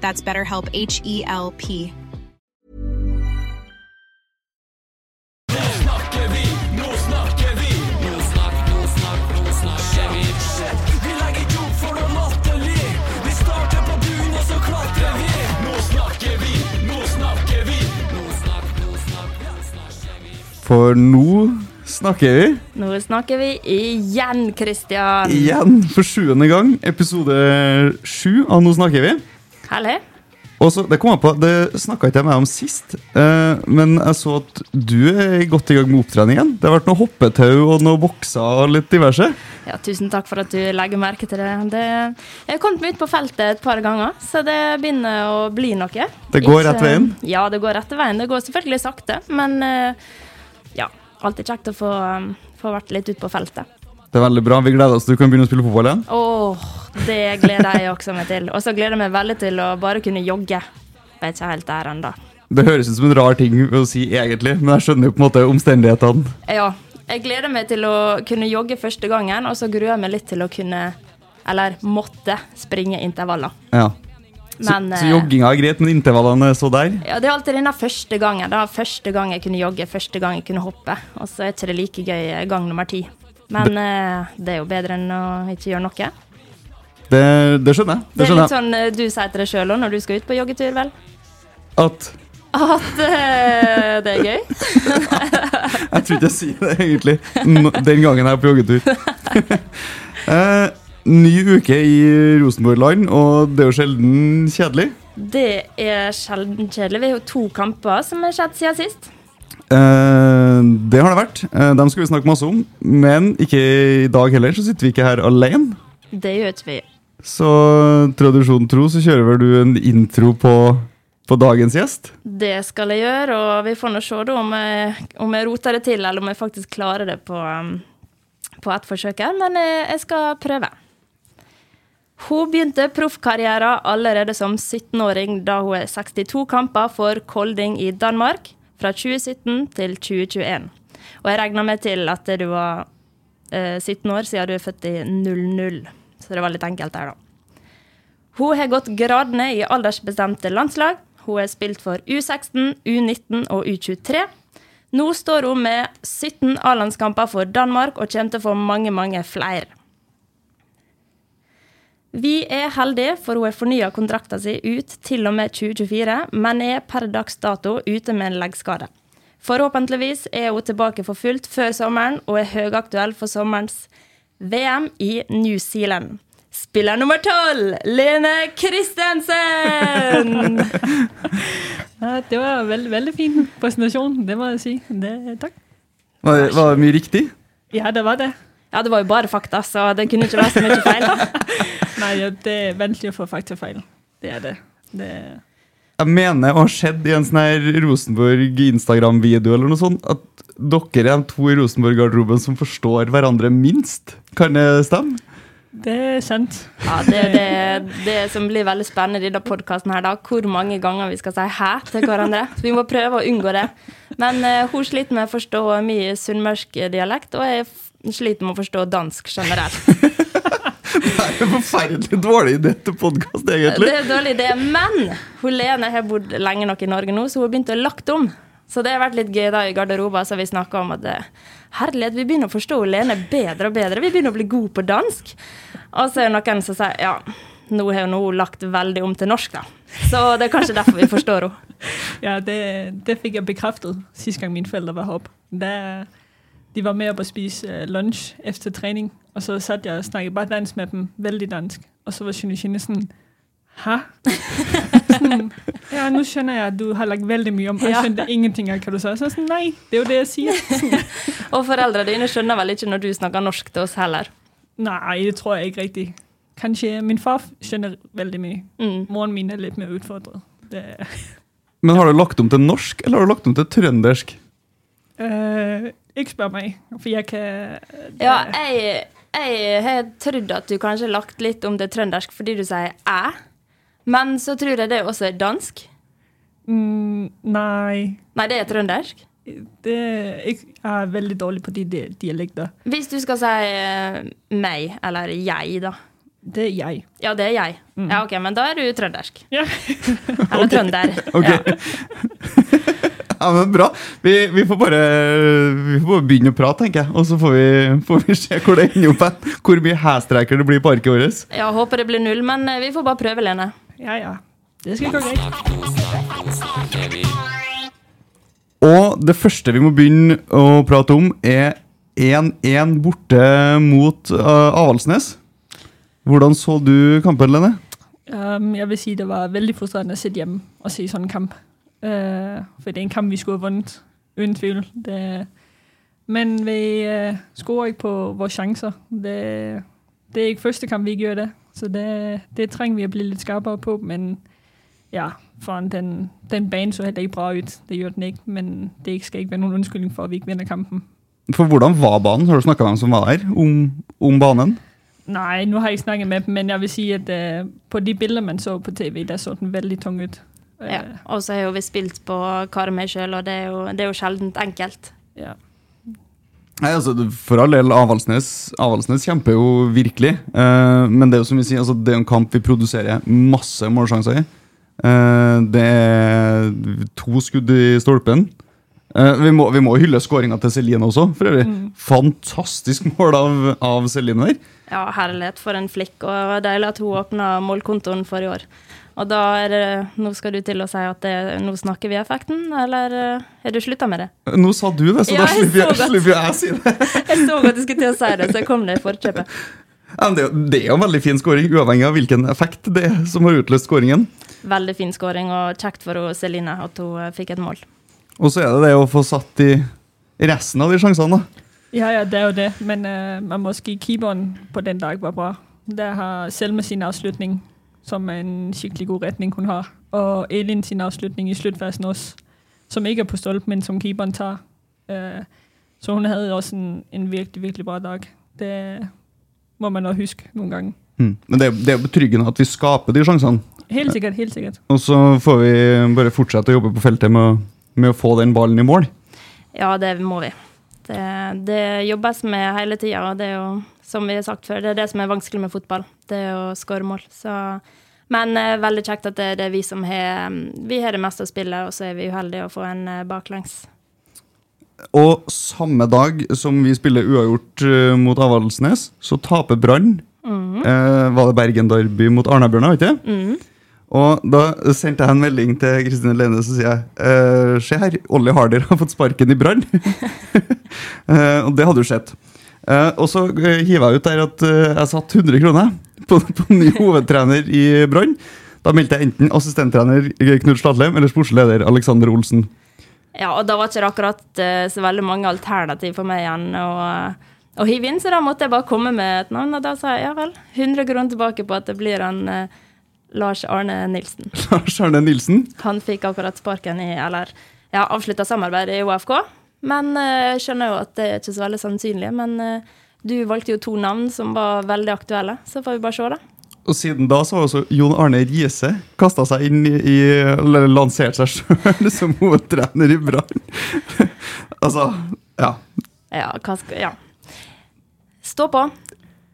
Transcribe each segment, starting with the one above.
That's BetterHelp H E L P. For nå snakker vi Nå snakker vi igjen, Kristian. igjen for sjuende gang. Episode sju av Nå snakker vi. Herlig. Og så, Det kom jeg på, det snakka ikke jeg med om sist, eh, men jeg så at du er godt i gang med opptreningen. Det har vært noe hoppetau og noe bokser og litt diverse. Ja, tusen takk for at du legger merke til det. det jeg har kommet meg ut på feltet et par ganger, så det begynner å bli noe. Det går rett veien? Ja, det går rett veien. Det går selvfølgelig sakte, men eh, ja. Alltid kjekt å få, um, få vært litt ute på feltet. Det er veldig bra. Vi gleder oss til du kan begynne å spille fotball igjen. Åh, det gleder jeg også meg til. Og så gleder jeg meg veldig til å bare kunne jogge. Vet ikke helt der ennå. Det høres ut som en rar ting å si, egentlig, men jeg skjønner jo på en måte omstendighetene. Ja. Jeg gleder meg til å kunne jogge første gangen, og så gruer jeg meg litt til å kunne, eller måtte, springe intervaller. Ja. Men, så, så eh, jogginga er greit, men intervallene er så der? Ja, det er alltid denne første gangen. Da. Første gang jeg kunne jogge, første gang jeg kunne hoppe. Og så er ikke det like gøy gang nummer ti. Men eh, det er jo bedre enn å ikke gjøre noe. Det, det skjønner jeg. Det Det er skjønner litt jeg. sånn eh, du sier til deg sjøl òg når du skal ut på joggetur, vel? At At eh, det er gøy? Jeg tror ikke jeg sier det, egentlig. N- Den gangen jeg er på joggetur. eh, ny uke i Rosenborg-land, og det er jo sjelden kjedelig. Det er sjelden kjedelig. Vi har jo to kamper som har skjedd siden sist. Eh, det har det vært. Eh, dem skal vi snakke masse om. Men ikke i dag heller, så sitter vi ikke her alene. Det gjør ikke vi. Så tradisjonen tro så kjører vel du en intro på, på dagens gjest. Det skal jeg gjøre, og vi får nå se da om jeg, om jeg roter det til, eller om jeg faktisk klarer det på, um, på ett forsøk her. Men jeg, jeg skal prøve. Hun begynte proffkarrieren allerede som 17-åring, da hun er 62 kamper for Kolding i Danmark fra 2017 til 2021. Og jeg regner med til at du var eh, 17 år siden du er født i 00. Så det var litt enkelt der, da. Hun har gått gradene i aldersbestemte landslag. Hun har spilt for U16, U19 og U23. Nå står hun med 17 A-landskamper for Danmark og kommer til å få mange, mange flere. Vi er heldige, for hun har fornya kontrakten sin ut til og med 2024, men er per dags dato ute med en leggskade. Forhåpentligvis er hun tilbake for fullt før sommeren og er høyaktuell for sommerens VM i New Zealand. Spiller nummer tolv, Lene Christensen! Ja, det var en veldig, veldig fin presentasjon, det må jeg si. Det, takk. Var, var det mye riktig? Ja, det var det. Ja, det var jo bare fakta, så det kunne ikke være så mye feil. Nei, det er vanskelig å få faktafeil. Det er det. det Jeg mener å ha sett i en sånn her Rosenborg Instagram-video eller noe sånt, at dere er de to i Rosenborg-garderoben som forstår hverandre minst. Kan det stemme? Det er sant. Ja, det er det, det som blir veldig spennende i denne podkasten her. Hvor mange ganger vi skal si 'hæ' til hverandre. Så vi må prøve å unngå det. Men uh, hun sliter med å forstå min sunnmørsk dialekt, og jeg sliter med å forstå dansk generelt. Det er en forferdelig dårlig idé til podkast, egentlig. Det er en dårlig idé, men hun Lene har bodd lenge nok i Norge nå, så hun har begynt å lagt om. Så det har vært litt gøy da i garderoben, så vi snakka om at eh, herlighet, vi begynner å forstå Lene bedre og bedre. Vi begynner å bli gode på dansk. Og så er det noen som sier ja, nå har nå hun lagt veldig om til norsk, da. Så det er kanskje derfor vi forstår henne. Ja, det, det fikk jeg bekreftet sist gang mine forældre var heroppe. Da de var med op og spise øh, lunch efter træning, og så satt jeg og snakket bare dansk med dem, veldig dansk. Og så var Shinishine sådan, hæ? sådan, ja, nu skjønner jeg, at du har lagt veldig mye om, og jeg Ja. skjønte ingenting av hva du sa. Så sådan, nei, det er jo det jeg sier. Og foreldrene dine skjønner vel ikke når du snakker norsk til oss heller. Nej, det tror jeg ikke rigtigt. Kanskje min far skjønner veldig mye. Mm. Moren min er litt mer utfordret. Det, Men har du lagt om til norsk, eller har du lagt om til trøndersk? øh, ikke spør meg, for jeg kan... Ja, jeg, jeg har trodd at du kanskje har lagt litt om det trøndersk fordi du sier 'æ'. Men så tror jeg det også er dansk. Mm, nei, Nei, det er trøndersk. det jeg er veldig dårlig på de, dialekter. Hvis du skal si eh, meg, eller jeg, da. Det er jeg. Ja, det er jeg. Ja, ok, Men da er du trøndersk. Ja. Eller trønder. Ok. Ja. Ja, men Bra. Vi, vi, får bare, vi får bare begynne å prate, tenker jeg. Og så får vi, får vi se hvor det ender opp. Hvor mye hæstreker det blir på arket vårt. ja, håper det blir null, men eh, vi får bare prøve, Lene. Ja, ja. Det skal gå greit. Og det første vi må begynne å prate om, er 1-1 borte mot uh, Avaldsnes. Hvordan så du kampen, Lene? Um, jeg vil si det var veldig frustrerende å sitte hjemme og se sånn kamp. Uh, for det er en kamp, vi skulle have vundet. Uden tvivl. Det, men vi uh, scorer ikke på vores chancer. Det, det er ikke første kamp, vi gjør det. Så det, det trenger vi å bli litt skarpere på. Men ja, foran den, den banen så heller ikke bra ut. Det gjør den ikke. Men det skal ikke være noen undskyldning for, at vi ikke vinner kampen. For hvordan var banen? Har du snakka med dem som var der, om, om banen? Nei, nå har jeg ikke snakket med dem, men jeg vil si at uh, på de bildene man så på tv, der så den veldig tung ut. Ja. Og så har jo vi spilt på Karmøy sjøl, og det er jo, det er jo sjeldent enkelt. ja. Nei, altså, For all del, Avaldsnes, Avaldsnes kjemper jo virkelig. Eh, men det er jo som vi sier, altså, det er en kamp vi produserer masse målsjanser i. Eh, det er to skudd i stolpen. Eh, vi, må, vi må hylle skåringa til Celine også, for øvrig. Fantastisk mål av, av Celine der. Ja, herlighet for en flikk, og deilig at hun åpna målkontoen for i år. Og da er det Nå skal du til å si at det, nå snakker vi effekten, eller eh, har du slutta med det? Nå sa du det, så Ja, da slipper jeg, slipper jeg å si det. Jeg så godt du skulle til å si det, så jeg kom det i forkjøpet. Ja, men det, er jo- det er jo en veldig fin skåring, uavhengig av hvilken effekt det er som har utløst skåringen. Veldig fin skåring, og kjekt for Celine at hun eh, fikk et mål. Og så er det det å få satt i resten av de sjansene, da. Ja, ja, det er jo det. Men uh, man må sige, keeperen på den dag var bra. Der har Selma sin afslutning, som er en skikkelig god retning, hun har. Og Elin sin afslutning i slutfasen også, som ikke er på stolp, men som keeperen tager. Øh, så hun hadde også en, en virkelig, virkelig bra dag. Det må man også huske noen ganger. Mm. Men det er, det er betryggende at vi skaper de sjansene. Helt sikkert, helt sikkert. Og så får vi bare fortsette å jobbe på feltet med, med å få den ballen i mål. Ja, det må vi. Det, det jobbes med hele tida, og det er jo, som vi har sagt før, det er det som er vanskelig med fotball. Det å skåre mål. Så, men eh, veldig kjekt at det, det er vi som har Vi har det meste å spille, og så er vi uheldige å få en eh, baklengs. Og samme dag som vi spiller uavgjort eh, mot Avaldsnes, så taper Brann. eh, var det Bergen Derby mot Arna-Bjørnar, vet du? Mhm. Og da sendte jeg en melding til Kristine Lene, så sier jeg eh, Se her, Olli Harder har fått sparken i Brann. Eh, og det hadde jo skjedd. Eh, og så uh, hiver jeg ut der at uh, jeg satt 100 kroner på, på ny hovedtrener i Brann. Da meldte jeg enten assistenttrener Knut Sladlem eller sportsleder Alexander Olsen. Ja, og da var ikke det akkurat eh, så veldig mange alternativ for meg igjen å, å hive inn, så da måtte jeg bare komme med et navn, og da sa jeg ja vel, 100 kroner tilbake på at det blir en eh, Lars Arne Nilsen. Lars Arne Nilsen. Han fikk akkurat sparken i, eller ja, avslutta samarbeidet i OFK. Men eh, jeg skjønner jo at det er ikke så veldig sannsynlig. Men eh, Du valgte jo to navn som var veldig aktuelle, så får vi bare se, da. Og siden da så har også Jon Arne Riise kasta seg inn i, Eller lansert seg sjøl som hovedtrener i Brann. altså, ja. Ja, hva skal Ja. Stå på.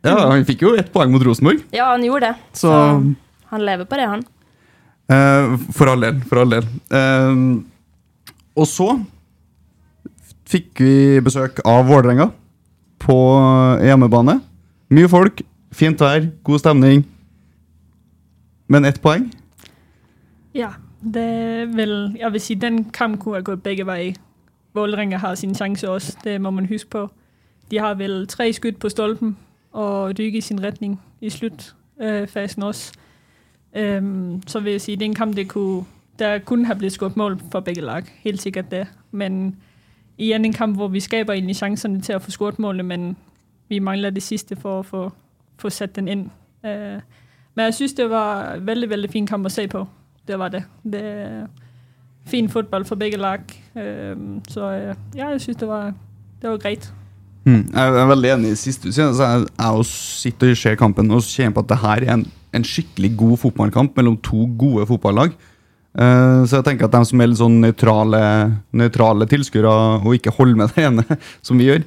ja. Han fikk jo ett poeng mot Rosenborg, Ja, han gjorde det. så han lever på det, han. eh, For all del. For all del. Eh, og så fikk vi besøk av Vålerenga på hjemmebane. Mye folk, fint vær, god stemning. Men ett poeng. Ja, det er vel Jeg vil si den kampen kunne ha gått begge veier. Vålerenga har sin sjanse også, det må man huske på. De har vel tre skudd på stolpen og dyker i sin retning i sluttfasen også. Um, så vil jeg si det er en kamp det kunne, der kunne ha blitt skåret mål for begge lag. Helt sikkert det. Men igjen en kamp hvor vi skaper egentlig sjansene til å få skåret målet, men vi mangler det siste for å få, få satt den inn. Øh, men jeg synes det var veldig, veldig fin kamp å se på. Det var det. Det fin fotball for begge lag. Øhm, så øh, ja, jeg synes det var, det var greit. Mm. Jeg er veldig enig i siste. Altså, jeg, jeg sitter og ser kampen og kjenner på at det her er en, en skikkelig god fotballkamp mellom to gode fotballag. Eh, så jeg tenker at de som er litt sånn nøytrale, nøytrale tilskuere og ikke holder med det ene, som vi gjør,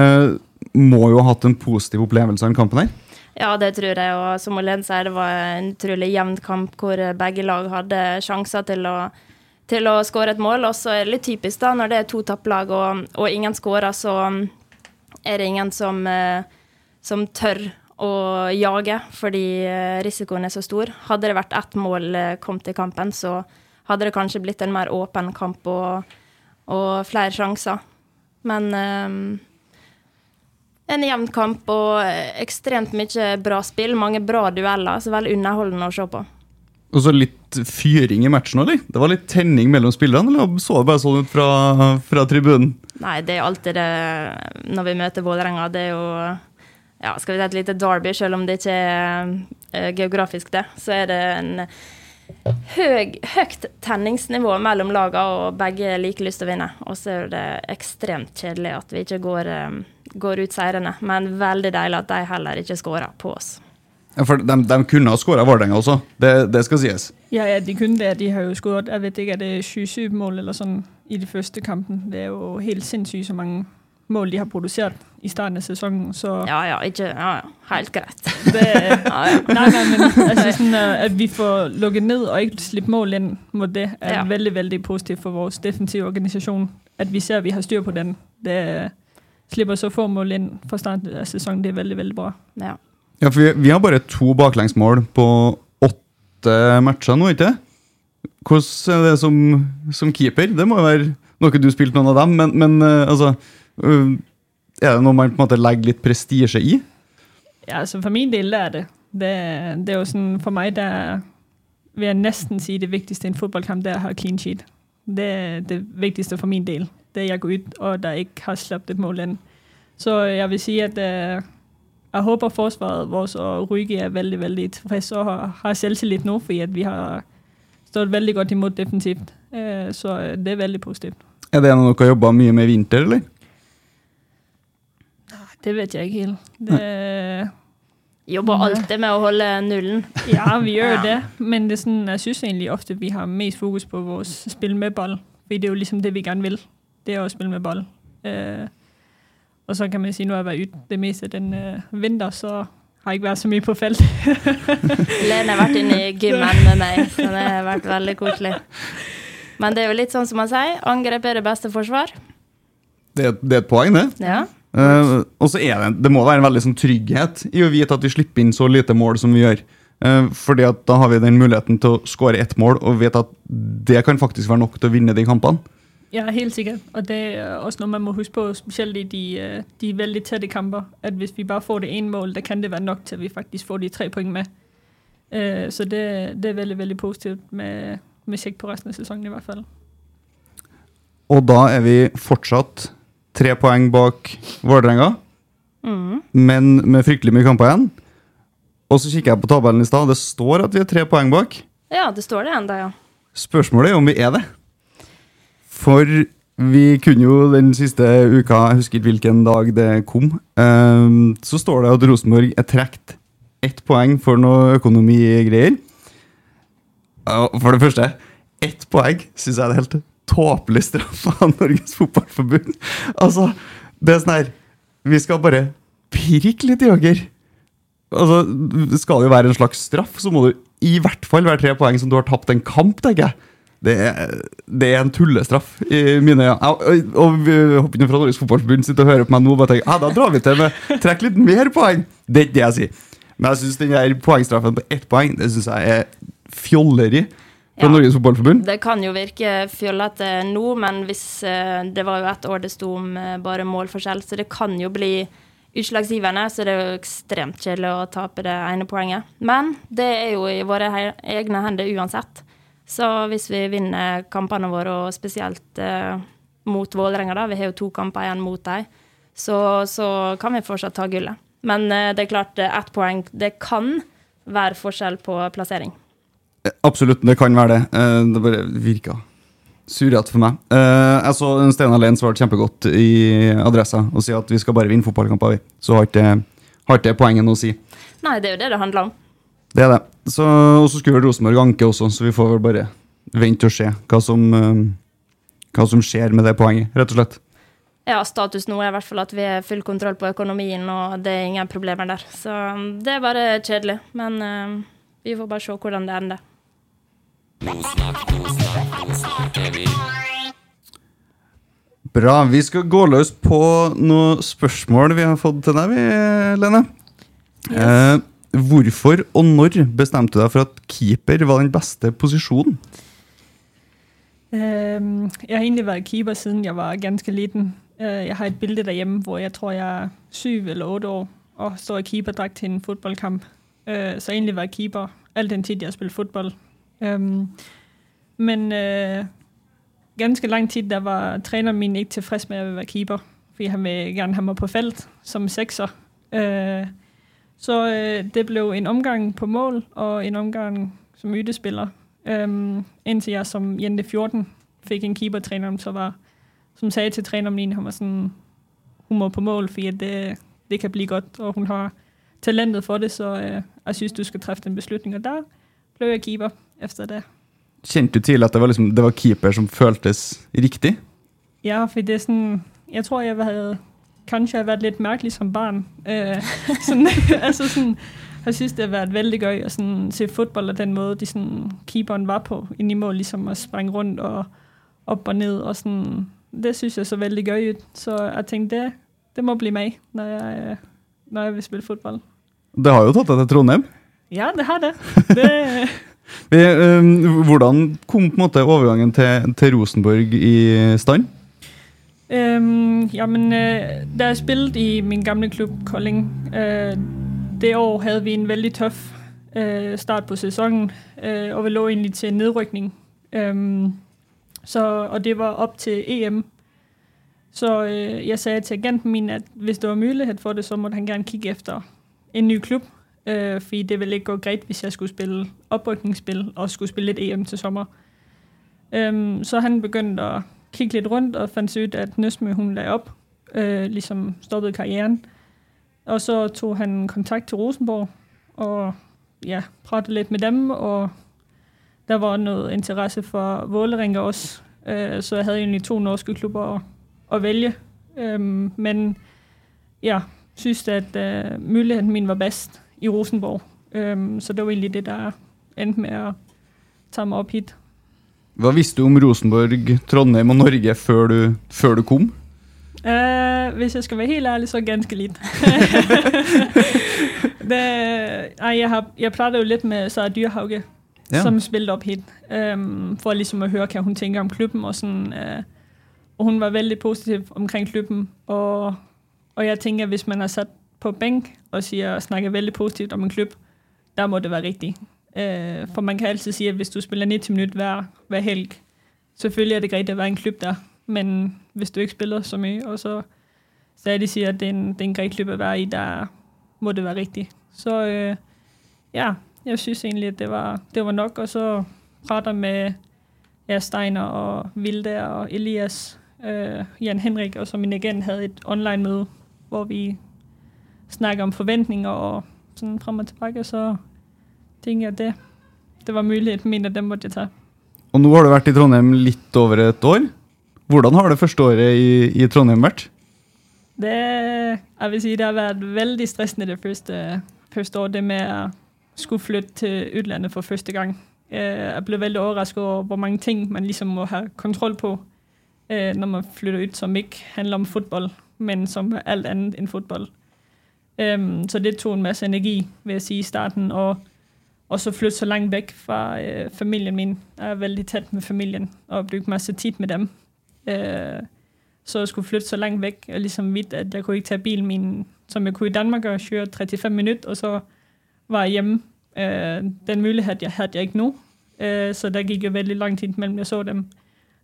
eh, må jo ha hatt en positiv opplevelse av den kampen her. Ja, det tror jeg. Og som Olen sier, det var en utrolig jevn kamp hvor begge lag hadde sjanser til å, til å skåre et mål. Og så er det litt typisk da, når det er to topplag og, og ingen skårer, så er det ingen som, eh, som tør å jage fordi eh, risikoen er så stor. Hadde det vært ett mål kommet i kampen, så hadde det kanskje blitt en mer åpen kamp og, og flere sjanser. Men um, en jevn kamp og ekstremt mye bra spill. Mange bra dueller. Så veldig underholdende å se på. Og så litt fyring i matchen, eller? Det var litt tenning mellom spillerne, eller så det bare sånn ut fra, fra tribunen? Nei, det er alltid det når vi møter Vålerenga. Det er jo ja, skal vi si et lite derby, selv om det ikke er eh, geografisk det. Så er det en høy, høyt tenningsnivå mellom lagene, og begge like lyst til å vinne. Og så er det ekstremt kjedelig at vi ikke går, eh, går ut seirende. Men veldig deilig at de heller ikke skårer på oss. Ja, for de, de kunne ha skåra Vålerenga også, det, det skal sies. Ja, ja, de kunne det. De har jo skåret jeg vet ikke, er det 27 mål eller sånn i de første kampen. Det er jo helt sinnssykt så mange mål de har produsert i starten av sesongen. Så Ja ja, ikke Ja ja, helt greit. det, Ja, ja. Nei, nei, men altså, sånn, at vi får lukket ned og ikke slippe mål inn mot det, er Ja. veldig veldig positivt for vår defensive organisasjon. At vi ser at vi har styr på den. Det slipper så få mål inn fra starten av sesongen. Det er veldig, veldig bra. ja. Ja, for vi, vi har bare to baklengsmål på åtte matcher nå, ikke Hvordan er det som, som keeper? Det må jo være noe du spilte noen av dem, men, men eh, altså Er det noe man på en måte legger litt prestisje i? Ja, altså for min del er det. Det, det er jo sånn, for meg det er, vil jeg nesten si det viktigste i en fotballkamp det er å ha clean sheet. Det er det viktigste for min del. Det jeg går ut og der ikke har slappet et mål inn. Så jeg vil si at øh, jeg håper forsvaret vårt og Ryge er veldig, veldig tilfreds og har, selvtillit nå, fordi at vi har stått veldig godt imot defensivt. Øh, så øh, det er veldig positivt. Er det noe dere har jobba mye med i vinter, eller? Det vet jeg ikke helt. Det, Jobber alltid med å holde nullen. Ja, vi gjør Ja. det, men det er sådan, jeg synes egentlig ofte, vi har mest fokus på vårt spill med ball. For det er jo liksom det, vi gerne vil. Det er å spille med ball. Uh, og så kan man si nå har jeg vært ute det meste den uh, vinter, så har jeg ikke vært så mye på felt. Lene har vært inne i gymmen med meg, så det har vært veldig koselig. Men det er jo litt sånn som man sier, angrep er det beste forsvar. Det, det er et poeng, det. Ja. Eh, og så er det, det må være en veldig sånn trygghet i å vite at vi slipper inn så lite mål som vi gjør. Uh, fordi at da har vi den muligheten til å skåre ett mål og vet at det kan faktisk være nok til å vinne de kampene. Ja, helt sikkert. Og det er også noe man må huske på, specielt i de, øh, de veldig tette kamper, at hvis vi bare får det ene mål, da kan det være nok til, at vi faktisk får de tre poeng med. Uh, så det, det er veldig, veldig positivt med, med sjekk på resten av sesongen i hvert fall. Og da er vi fortsatt tre poeng bak Vålerenga, Mm. men med fryktelig mye kamper igjen. Og så kikker jeg på tabellen i stad, det står at vi er tre poeng bak. ja, det står det enda, ja. Spørsmålet er om vi er det. For Vi kunne jo den siste uka, jeg husker ikke hvilken dag det kom, ehm, så står det at Rosenborg er trukket ett poeng for noe økonomigreier. For det første, ett poeng syns jeg er helt tåpelig straff av Norges Fotballforbund. Altså, det er sånn her Vi skal bare pirke litt i dere. Altså, skal det jo være en slags straff, så må det i hvert fall være tre poeng som du har tapt en kamp, tenker jeg. Det er, det er en tullestraff i mine øyne. Og, vi hopper inn fra Norges Fotballforbund sitter og hører på meg nå bare tenker ja, da drar vi til med trekk litt mer poeng. Det er ikke det jeg sier. Men jeg syns den der poengstraffen på ett poeng det synes jeg er fjolleri fra Ja. Norges Fotballforbund. Det kan jo virke fjollete nå, men hvis eh, Det var jo ett år det sto om eh, bare målforskjell, så det kan jo bli utslagsgivende. Så det er jo ekstremt kjedelig å tape det ene poenget. Men det er jo i våre egne hender uansett. Så hvis vi vinner kampene våre, og spesielt eh, mot Vålerenga, da, vi har jo to kamper igjen mot dem, så, så kan vi fortsatt ta gullet. Men eh, det er klart, eh, ett poeng Det kan være forskjell på plassering. Absolutt, det kan være det. Eh, Det bare virka surrete for meg. Eh, Jeg så Steinar Lehn svarte kjempegodt i Adressa og sier at vi skal bare vinne fotballkamper, vi. Så har ikke har ikke det poenget noe å si. Nei, det er jo det det handler om. Det er det. Så, og så skulle Rosenborg anke også, så vi får vel bare vente og se hva som, eh, hva som skjer med det poenget, rett og slett. Ja, status nå er i hvert fall at vi har full kontroll på økonomien, og det er ingen problemer der. Så um, det er bare kjedelig. Men vi får bare se hvordan det ender. Bra. Vi skal gå løs på noen spørsmål vi har fått til deg, Lene. Eh, hvorfor og når bestemte du deg for at keeper var den beste posisjonen? Øhm, jeg har egentlig vært keeper, siden jeg var ganske liten. Uh, jeg har et billede derhjemme, hvor jeg tror, jeg er syv eller åtte år, og står i keeperdrakt til en fotballkamp. Uh, så egentlig vært keeper all den tid, jeg har spilt fodbold. Øhm, men øh, ganske lang tid, der var træneren min ikke tilfreds med at være keeper, fordi han ville gerne have mig på felt som sekser. Øh, så øh, det blev en omgang på mål, og en omgang som ytespiller. Um, indtil jeg som jente 14 fik en keepertræner, som, som sagde til træneren min, var sådan, hun må på mål, fordi det, det kan blive godt, og hun har talentet for det, så uh, jeg synes, du skal træffe den beslutning. Og der blev jeg keeper efter det. Kjente du til at det var, liksom, det var keeper som føltes riktig? Ja, for det er sånn jeg tror, jeg hadde kanskje jeg litt merkelig som barn. Uh, sånn, altså sånn, jeg synes, det har vært veldig gøy å sånn, se fotball og den måde, de sånn, keeperen var på inni mål, liksom Å springe rundt og opp og ned. Og sånn, det synes jeg så veldig gøy ut. Så jeg tenkte det, det må bli meg når jeg, øh, når jeg vil spille fotball. Det har jo tatt deg til Trondheim. Ja, det har det. det eh, hvordan kom på en måte overgangen til, til Rosenborg i stand? Øhm, jamen, øh, da jeg spilte i min gamle klubb Kolding, uh, det år hadde vi en veldig tøff uh, start på sæsonen, Uh, og vi lå egentlig til nedrykning. Um, så, og det var opp til EM. Så øh, jeg sa til agenten min, at hvis det var mulighet for det, så måtte han gerne kikke etter en ny klub. Øh, fordi det ville ikke gå greit, hvis jeg skulle spille oprykningsspil og skulle spille lidt EM til sommer. Øhm, så han begyndte at kigge litt rundt og fandt ut, at Nøsme hun lagde opp, øh, ligesom stoppede karrieren. Og så tog han kontakt til Rosenborg og ja, pratet litt med dem, og der var noget interesse for Vålerenga også. Øh, så jeg hadde egentlig to norske klubber å, velge. Øhm, men ja, synes at øh, muligheden min var bedst i Rosenborg. Um, så det var egentlig det, der endte med å ta meg opp hit. Hva visste du om Rosenborg, Trondheim og Norge før du, før du kom? Uh, hvis jeg skal være helt ærlig, så ganske litt. det, nei, jeg, har, jeg pratet jo litt med Sara Dyrhauge, Ja. som spilte opp hit, um, for liksom å høre, hva hun tenker om klubben, og sånn, uh, og hun var veldig positiv omkring klubben, og, og jeg tenker hvis man har sat på bænk og siger, snakker veldig positivt om en klub, der må det være riktig. Uh, for man kan altid si at hvis du spiller 90 minutter hver, hver helg, selvfølgelig er det greit at være en klub der, men hvis du ikke spiller så mye, og så stadig sier at det er en, det er en grei klub at være i, der må det være riktig. Så øh, ja, jeg synes egentlig, at det var, det var nok, og så prater med ja, Steiner og Vilde og Elias øh, Jan Henrik og så min agent hadde et online-møde, hvor vi snakker om forventninger og sådan frem og tilbake, så tenker jeg, at det, det var muligheten min, at dem måtte jeg ta. Og nå har du vært i Trondheim litt over et år. Hvordan har det første året i, i Trondheim vært? Det, jeg vil si, det har vært veldig stressende det første, første året, det med å skulle flytte til utlandet for første gang. Øh, Jeg ble veldig overrasket over, hvor mange ting man liksom må ha kontroll på, øh, når man flytter ut som ikke handler om fotball, men som er alt annet enn fodbold. Øhm, Så det tog en masse energi, vil jeg sige, i starten, og, og så flytte så langt væk fra øh, familien min. Jeg er veldig tæt med familien, og brugt masse tid med dem. Øh, så jeg skulle flytte så langt væk, og ligesom vidt, at jeg kunne ikke tage bilen min, som jeg kunne i Danmark, og køre 35 minutter, og så var jeg hjemme. Øh, den mulighed jeg havde jeg ikke nu, øh, så der gik jo veldig lang tid mellem jeg så dem.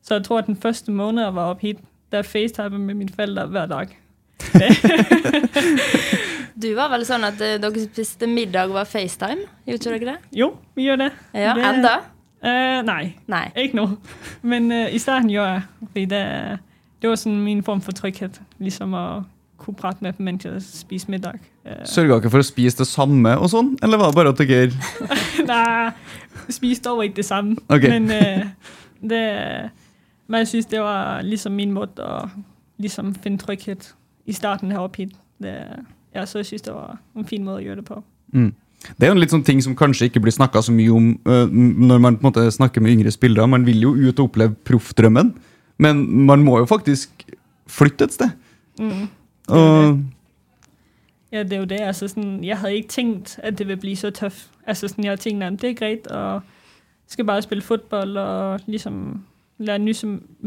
Så jeg tror, at den første måned, jeg var opp hit, der facetime med mine forældre hver dag. Du var vel sånn at eh, dere spiste middag over FaceTime? Gjorde ikke dere det? Jo, vi gjør det. Ja, det, enda? Uh, nei. Nei. ikke nå. Men uh, i starten gjorde jeg, fordi det, det var sånn min form for trygghet. Liksom å kunne prate med mens jeg spiste middag. Uh, Sørga dere for å spise det samme og sånn, eller var det bare at dere Nei, spiste dog ikke det samme. Okay. Men, uh, det, men jeg synes, det var liksom min måte å liksom finne trygghet i starten heroppe hit. Det, ja, så jeg synes, det var en fin måte å gjøre det på. mm. Det er jo en litt sånn ting som kanskje ikke blir snakka så mye om uh, når man på en måte snakker med yngre spillere. Man vil jo ut og oppleve proffdrømmen, men man må jo faktisk flytte et sted. Mm. Og, Ja, det er jo det. Altså sånn, jeg hadde ikke tenkt at det ville bli så tøft. Altså sånn, jeg tænkte, at det er greit, og skal bare spille fotball og liksom lære, ny,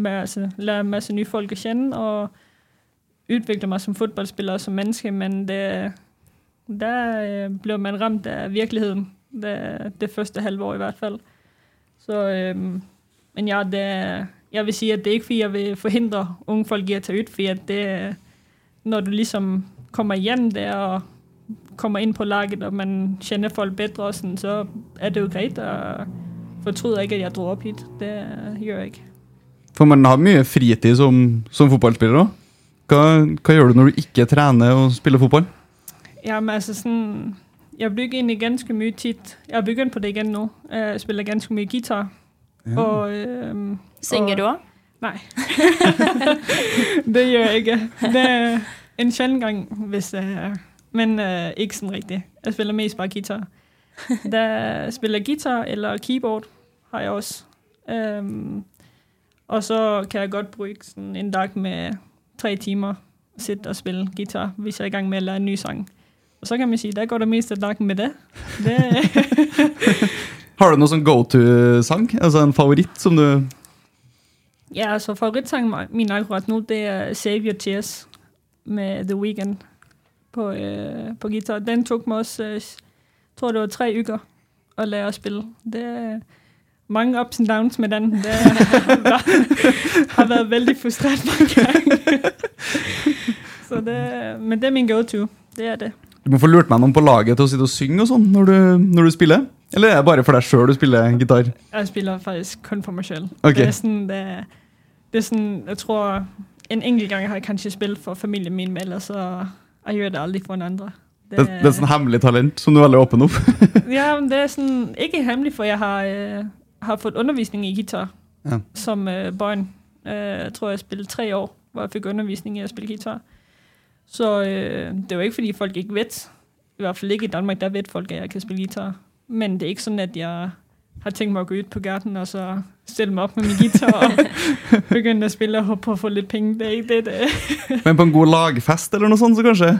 altså, lære masse nye folk å kjenne. og udvikle meg som fotballspiller og som menneske, men det, der ble man ramt av virkeligheten. det, det første halve år i hvert fall. Så, øh, men ja, det, jeg vil si at det er ikke fordi, jeg vil forhindre unge folk i å ta ut, for det, når du liksom kommer hjem der og kommer inn på laget, og man kjenner folk bedre, og sånn, så er det jo greit. Og fortryder ikke, at jeg dro opp hit. Det øh, gjør jeg ikke. for man har mye fritid som, som fotballspiller òg. Hva, hva gjør du når du ikke trener og spiller fotball? Jamen altså sånn, jeg bygger egentlig ganske mye tid. Jeg har begynt på det igjen nå. Jeg spiller ganske mye gitar. Ja. Og, øhm, Synger og- du òg? Nei. det gjør jeg ikke. Det er en sjelden gang, hvis øh, men øh, ikke sånn riktig. Jeg spiller mest bare gitar. Da spiller jeg gitar eller keyboard, har jeg også. Um, og så kan jeg godt bruke sådan en dag med tre timer sitte og spille gitar hvis jeg er i gang med å lære en ny sang. Og så kan man si der går det mest af dagen med det. det Har du noen sånn go to-sang? Altså en favoritt som du Ja, altså favorittsangen min akkurat nå, det er Save Your Tears med The Weeknd på, øh, på gitar. Den tok meg også, øh, tror det var tre uker å lære å spille. Det er mange ups and downs med den. Det har, har veldig frustrert mange ganger. Så det, men det er min go-to. Det er det. Du må få lurt meg noen på laget til å sitte og synge og sånn når du, når du spiller? Eller er det bare for deg sjøl du spiller gitar? Jeg spiller faktisk kun for meg selv. Okay. Det er sådan, det, er- det er sånn, jeg tror, en enkelt gang har jeg kanskje spilt for familien min, men ellers så jeg gjør det aldri for en andre. Det, det er et sånn hemmelig talent som du er veldig åpen opp. Ja, men det er sånn ikke hemmelig, for jeg har, øh, har fået undervisning i guitar Ja. som øh, barn. Øh, jeg tror, jeg spillede tre år, hvor jeg fik undervisning i at spille guitar. Så øh, det var ikke, fordi folk ikke ved. I hvert fald ikke i Danmark, der ved folk, at jeg kan spille guitar. Men det er ikke sådan, at jeg har tænkt mig at gå ud på gaden og så stille mig op med min guitar og begynde at spille og håbe på at få litt penger. Det er ikke det, det. Men på en god lagfest eller noe sånt, så kanskje?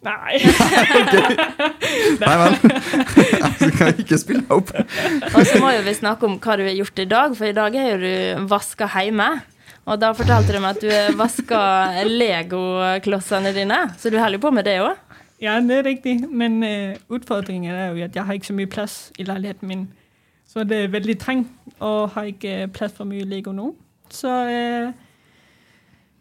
Nej. Nei vel. Jeg kan ikke spille opp. Og så må jo vi snakke om hva du har gjort i dag, for i dag er jo du vaska hjemme. Og da fortalte du meg at du har vaska legoklossene dine, så du holder på med det òg? Ja, det er riktig. Men uh, utfordringen er jo, at jeg har ikke så mye plass i leiligheten min. Så det er veldig trangt, og har ikke plass for mye Lego nå. Så uh,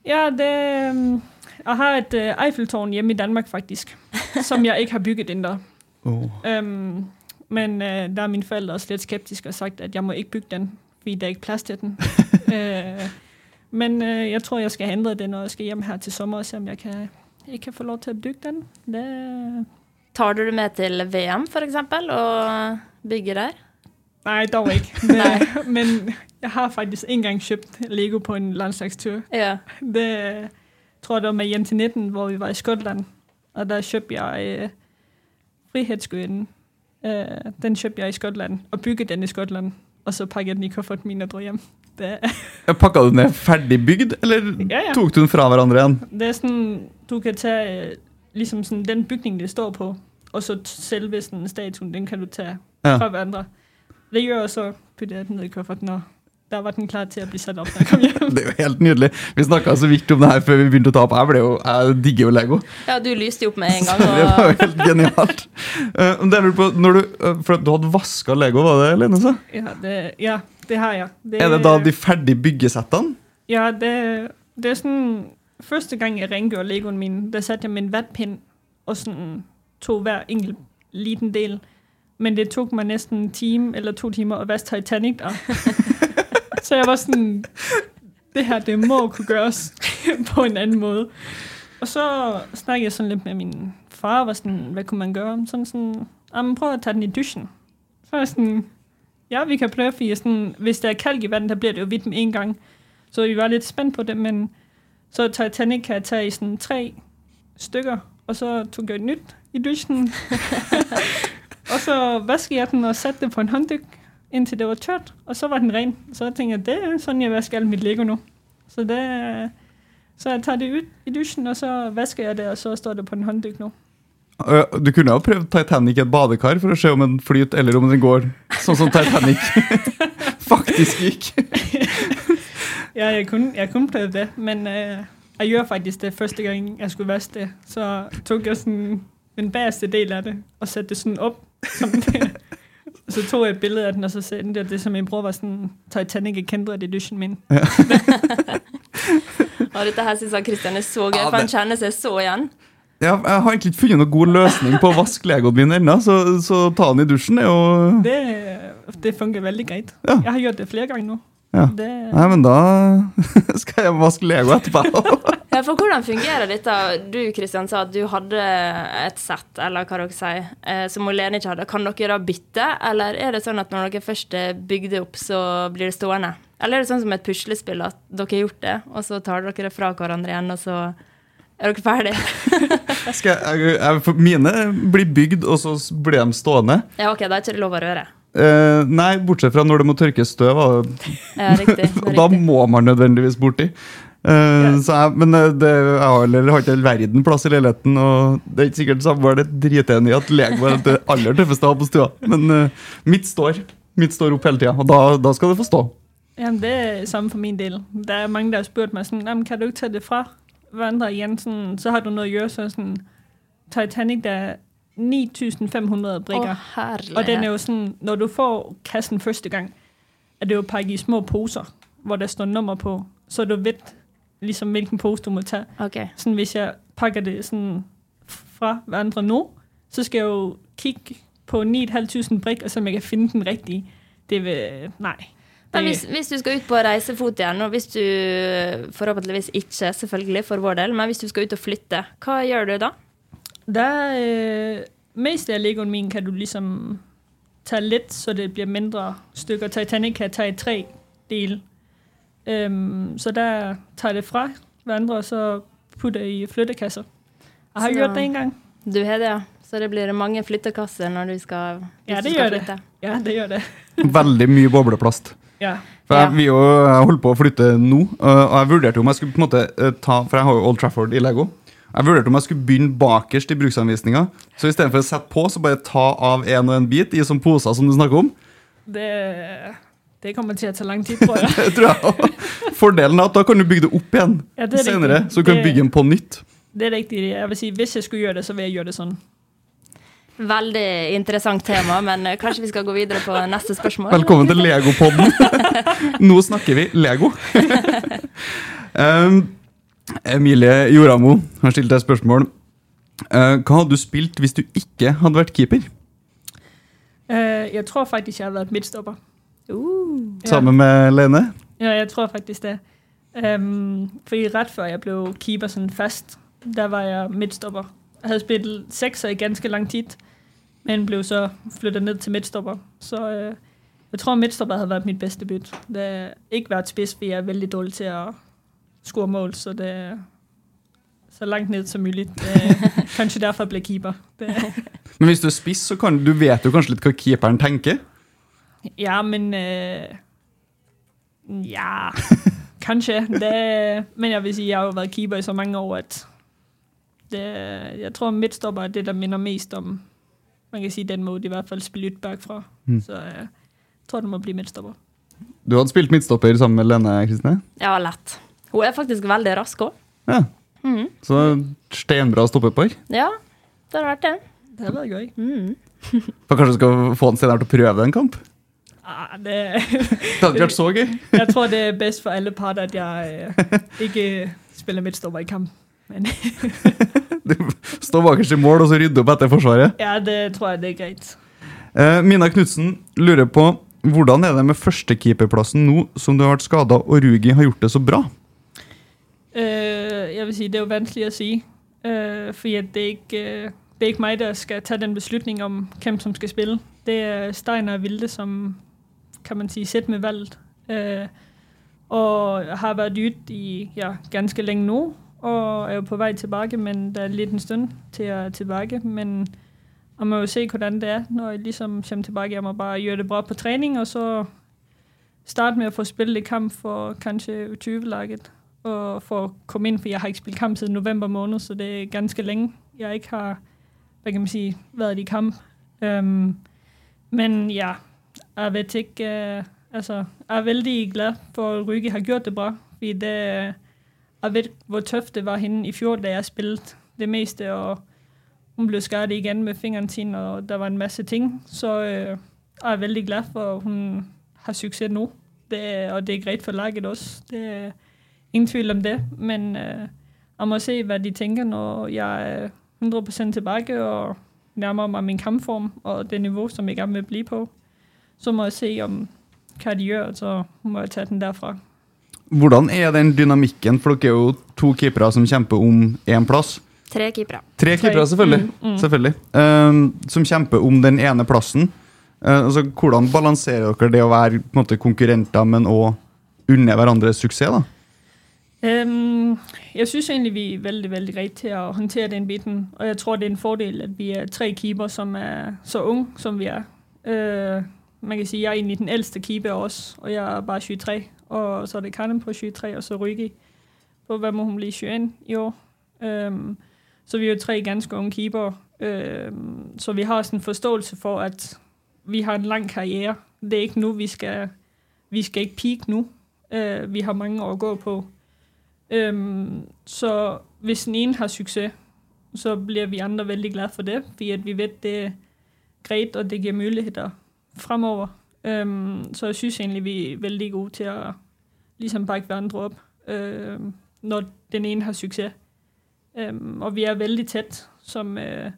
ja, det øh, Jeg har et øh, Eiffeltårn hjemme i Danmark, faktisk. som jeg ikke har bygget ennå. Oh. Um, men øh, der er mine forældre også lidt skeptiske og sagt, at jeg må ikke bygge den, fordi der er ikke plads til den. øh, men øh, jeg tror, jeg skal have ændret den, når jeg skal hjem her til sommer og se, om jeg kan, ikke kan få lov til at bygge den. Det, Tar du det med til VM, for eksempel, og bygger der? nej, dog ikke. Det, men jeg har faktisk en gang købt Lego på en landslagstur. Ja. Det tror det var med hjem til 19, hvor vi var i Skotland. Og der kjøpte jeg øh, Frihetsgudinnen. Øh, den kjøpte jeg i Skottland, og bygget den i Skottland. Og så pakket den i kofferten min og dro hjem. Det, Pakka du den ned ferdig bygd, eller Ja, ja. tok du den fra hverandre igjen? det er sånn, du kan ta liksom sånn, den bygning, det står på, og så selve statuen, den kan du ta Ja. fra hverandre. Det gjør jeg så, putter jeg den ned i kofferten og der var den klar til å bli satt opp. når kom hjem. Det er jo helt nydelig. Vi snakka så vidt om det her før vi begynte å ta opp. Jeg, ble jo, jeg digger jo Lego. ja, du lyste jo opp med en gang. Det var jo helt genialt. Eh, det er på, når du, eh, for du hadde vaska Lego, var det Lene sa? Ja, det, ja, det har jeg. Det, Er det da de ferdige byggesettene? Ja, det, det er sånn første gang jeg rengjorde Legoen min, der satte jeg med en vatpind, og sånn, tok hver enkelt liten del. Men det tok meg nesten en time eller to timer å vaske Titanic der. Så jeg var sådan, det her, det må kunne gøres på en anden måde. Og så snakkede jeg sådan lidt med min far, var sådan, hvad kunne man gøre? Sådan sådan, jamen prøv at tage den i duschen. Så var jeg sådan, ja, vi kan prøve, fordi sådan, hvis der er kalk i vandet, der bliver det jo hvidt med en gang. Så vi var lidt spændt på det, men så Titanic kan jeg tage i sådan tre stykker, og så tog jeg et nyt i duschen. og så vaskede jeg den og satte det på en hånddyk, indtil det var tørt, og så var den ren. Så jeg tenkte, det er sånn jeg vasker alt mitt Lego nå. Så det, så jeg tar det ut i dusjen, og så vasker jeg det, og så står det på en håndduk nu. Eh, Du kunne jo prøvd Titanic i et badekar for å se om den flyter, eller om den går sånn som Titanic faktisk gikk. Ja, jeg kunne, jeg kunne prøve det, men uh, jeg gjorde faktisk det første gang, jeg skulle vaske det. Så tok jeg sånn, den bakerste del av det, og satte det sånn opp. Som det. Så tog jeg et billede af den, og så sendte jeg det, som min bror var sådan, Titanic er kendret edition min. og dette her synes jeg Christian er så gøy, Ja, for han kjenner seg så igjen. Ja, jeg har egentlig ikke funnet noen god løsning på å vaske Legoen min ennå, så, så ta den i dusjen er jo Det, det fungerer veldig greit. Ja. Jeg har gjort det flere ganger nå. Ja. Det, Nei, men da skal jeg vaske Lego etterpå. Ja, for hvordan fungerer dette? Du Kristian, sa at du hadde et sett, eller hva dere sier, eh, som Lene ikke hadde. Kan dere da bytte, eller er det sånn at når dere først bygde opp, så blir det stående? Eller er det sånn som et puslespill, at dere har gjort det, og så tar dere det fra hverandre igjen, og så er dere ferdige? Mine blir bygd, og så blir de stående. Ja, OK, da er ikke det lov å røre. Uh, nei, bortsett fra når det må tørkes støv. Ja, riktig. Og da må man nødvendigvis borti. Eh, så jeg, men eh, det, jeg har, eller, har ikke all verden plass i leiligheten, og det er ikke sikkert samboeren er dritenig i at Lego er det aller tøffeste på stua. Men uh, mitt står Mitt står opp hele tida, og da, da skal det få stå. Ja, det er samme for min del. Det er mange, der har spurt meg sånn "Jamen, kan du ikke ta det fra hverandre igjen? Sånn, så har du noe å gjøre. så sånn Titanic, det er 9500 brikker. Å, og den er jo sånn når du får kassen første gang, er det jo pakket i små poser, hvor der står nummer på, så du ved ligesom hvilken pose du må tage. Okay. Sådan, hvis jeg pakker det sådan fra hverandre nå, så skal jeg jo kigge på 9.500 brik, og så om jeg kan finde den rigtige. Det vil, nej. Men hvis, hvis du skal ut på reisefot igjen, og hvis du forhåpentligvis ikke, selvfølgelig for vår del, men hvis du skal ut og flytte, hva gjør du da? Der øh, mest av Legoen min kan du liksom ta litt, så det blir mindre stykker. Titanic kan jeg ta i tre dele. Øhm, så der tager det fra hverandre, og så putter i flyttekasser. Jeg har Så- gjort det en gang. Du har det, ja. Så det blir mange flyttekasser når du skal, Ja, du det skal flytte. det. Ja, det gjør det. Veldig mye bobleplast. Ja. For jeg, vi jo jeg holdt på å flytte nå, øh, og jeg vurderte om jeg skulle på en måte øh, ta For jeg har jo Old Trafford i Lego. Jeg vurderte om jeg skulle begynne bakerst i bruksanvisninga. Så istedenfor å sette på, så bare ta av en og en bit i sånne poser som du snakker om. Det, det kommer til å ta lang tid, tror jeg. Det tror jeg også. Fordelen er at da kan du bygge det opp igjen Ja, det er senere. riktig. Så du kan Det- bygge den på nytt. Det er riktig. Jeg vil si, hvis jeg skulle gjøre det, så vil jeg gjøre det sånn. Veldig interessant tema, men eh, kanskje vi skal gå videre på neste spørsmål? Velkommen til Legopodden. Nå snakker vi Lego. um, Emilie Joramo har stilt deg spørsmål. Uh, hva hadde du spilt hvis du ikke hadde vært keeper? Uh, jeg tror faktisk, jeg hadde vært midtstopper. Uh. Sammen med Lene? Ja, jeg tror faktisk det. Um, fordi rett før jeg ble keeper sånn fast, der var jeg midtstopper. Jeg hadde spilt sekser i ganske lang tid, men ble så flyttet ned til midtstopper. Så uh, jeg tror, midtstopper hadde vært mitt beste bytt. Det har ikke vært spiss, fordi jeg er veldig dårlig til å score mål, så det er så langt ned som mulig. Kanskje derfor jeg ble keeper. Det, Men hvis du er spiss, så kan du vet du kanskje litt hva keeperen tenker. Ja, men uh, ja, kanskje. Det, men jeg vil si jeg har jo vært keeper i så mange år, at det, jeg tror, midtstopper er det, der minner mest om, man kan si den måde, i hvert fall spille ut bakfra. Mm. Så øh, jeg tror, det må bli midtstopper. Du hadde spilt midtstopper sammen med Lene Kristine? Ja, lett. Hun er faktisk veldig rask òg. Ja. Mm. Så steinbra stoppepar. Ja, det har vært det. Det hadde vært gøy. Mm. Kanskje du skal få den senere til å prøve en kamp? Ah, det, Det hadde vært så gøy. jeg tror, det er best for alle parter, at jeg øh, ikke spiller midtstopper i kamp. Men Du står bakerst i mål og så rydder opp etter forsvaret. ja, det tror jeg, det er greit. Eh, Mina Knutsen lurer på hvordan er det med førstekeeperplassen nå som du har vært skada og Rugi har gjort det så bra? Øh, jeg vil si det er jo vanskelig å si. øh, for det, er ikke, det er ikke meg der skal ta den beslutningen om, hvem som skal spille. Det er Steiner og Vilde, som kan man sige, sett med valget. Øh, og har været ute i ja, ganske længe nu, og er jo på vej tilbage, men der er lidt en stund til at tilbage, men jeg må jo se, hvordan det er, når jeg ligesom kommer tilbage. Jeg må bare gjøre det bra på træning, og så starte med at få spillet i kamp for kanskje U20-laget, og for at komme ind, for jeg har ikke spillet kamp siden november måned, så det er ganske længe, jeg ikke har, hvad kan man i kamp. Um, men ja, jeg vet ikke, uh, altså, jeg er veldig glad for, at Ryge har gjort det bra, fordi det, jeg vet hvor tøft det var henne i fjor, da jeg spilte det meste, og hun ble skadet igjen med fingeren sin, og der var en masse ting, så uh, jeg er veldig glad for, at hun har suksess nå. Det, og det er greit for laget også. Det er ingen tvil om det, men øh, jeg må se, hva de tenker når jeg er 100% tilbage og nærmer meg min kampform og det niveau, som jeg gjerne vil bli på. Så må jeg se, om hva de gjør, så må jeg ta den derfra. Hvordan er den dynamikken? For dere er jo to keepere som kjemper om én plass. Tre keepere. Tre keepere, selvfølgelig. Mm, mm. selvfølgelig. Um, som kjemper om den ene plassen. Uh, altså, hvordan balanserer dere det å være på en måte, konkurrenter, men òg unne hverandre suksess? da? Um, jeg synes egentlig, vi er veldig, veldig greit til å håndtere den biten, og jeg tror, det er en fordel, at vi er tre keepere som er så unge, som vi er. Øh, man kan sige, jeg er egentlig den ældste keeper også, og jeg er bare 23, og så er det Kanem på 23, og så Rygi på, hvad må hun blive 21 i år. Øhm, så vi er jo tre ganske unge keeper, øhm, så vi har også en forståelse for, at vi har en lang karriere. Det er ikke nu, vi skal, vi skal ikke peak nu. Øh, vi har mange år at gå på. Øhm, så hvis den ene har succes, så bliver vi andre veldig glade for det, fordi vi vet det er greit, og det giver muligheder fremover. Um, så jeg synes egentlig, vi er veldig gode til å liksom bakke hverandre opp uh, når den ene har suksess. Um, og vi er veldig tett, som... Uh,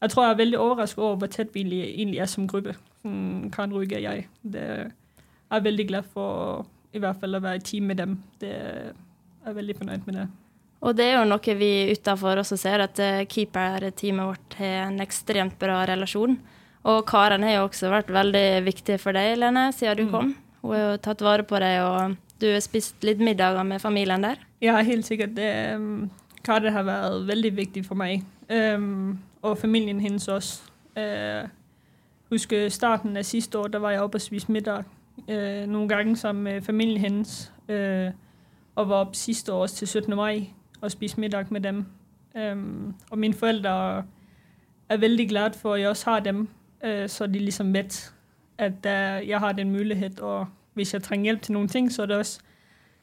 jeg tror, jeg er veldig overrasket over, hvor tett vi egentlig, er som gruppe. Sådan, Karen Rygge og jeg. Det er, jeg er veldig glad for i hvert fall å være i team med dem. Det er jeg veldig fornøyd med det. Og det er jo noe vi utenfor også ser, at eh, keeperteamet vårt har en ekstremt bra relasjon. Og Karen har jo også vært veldig viktig for deg, Lene, siden du mm. kom. Hun har jo tatt vare på deg, og du har spist litt middager med familien der. Ja, helt sikkert. Det, um, Karen har vært veldig viktig for meg. Um, og familien hennes også. Uh, husker starten av siste år, da var jeg oppe og spiste middag uh, noen ganger sammen med familien hennes. Uh, og var oppe siste år til 17. mai og spiste middag med dem. Um, og mine forældre er veldig glad for, at jeg også har dem, så de liksom vet, at jeg har den mulighet, og hvis jeg trenger hjelp til noen ting, så er det også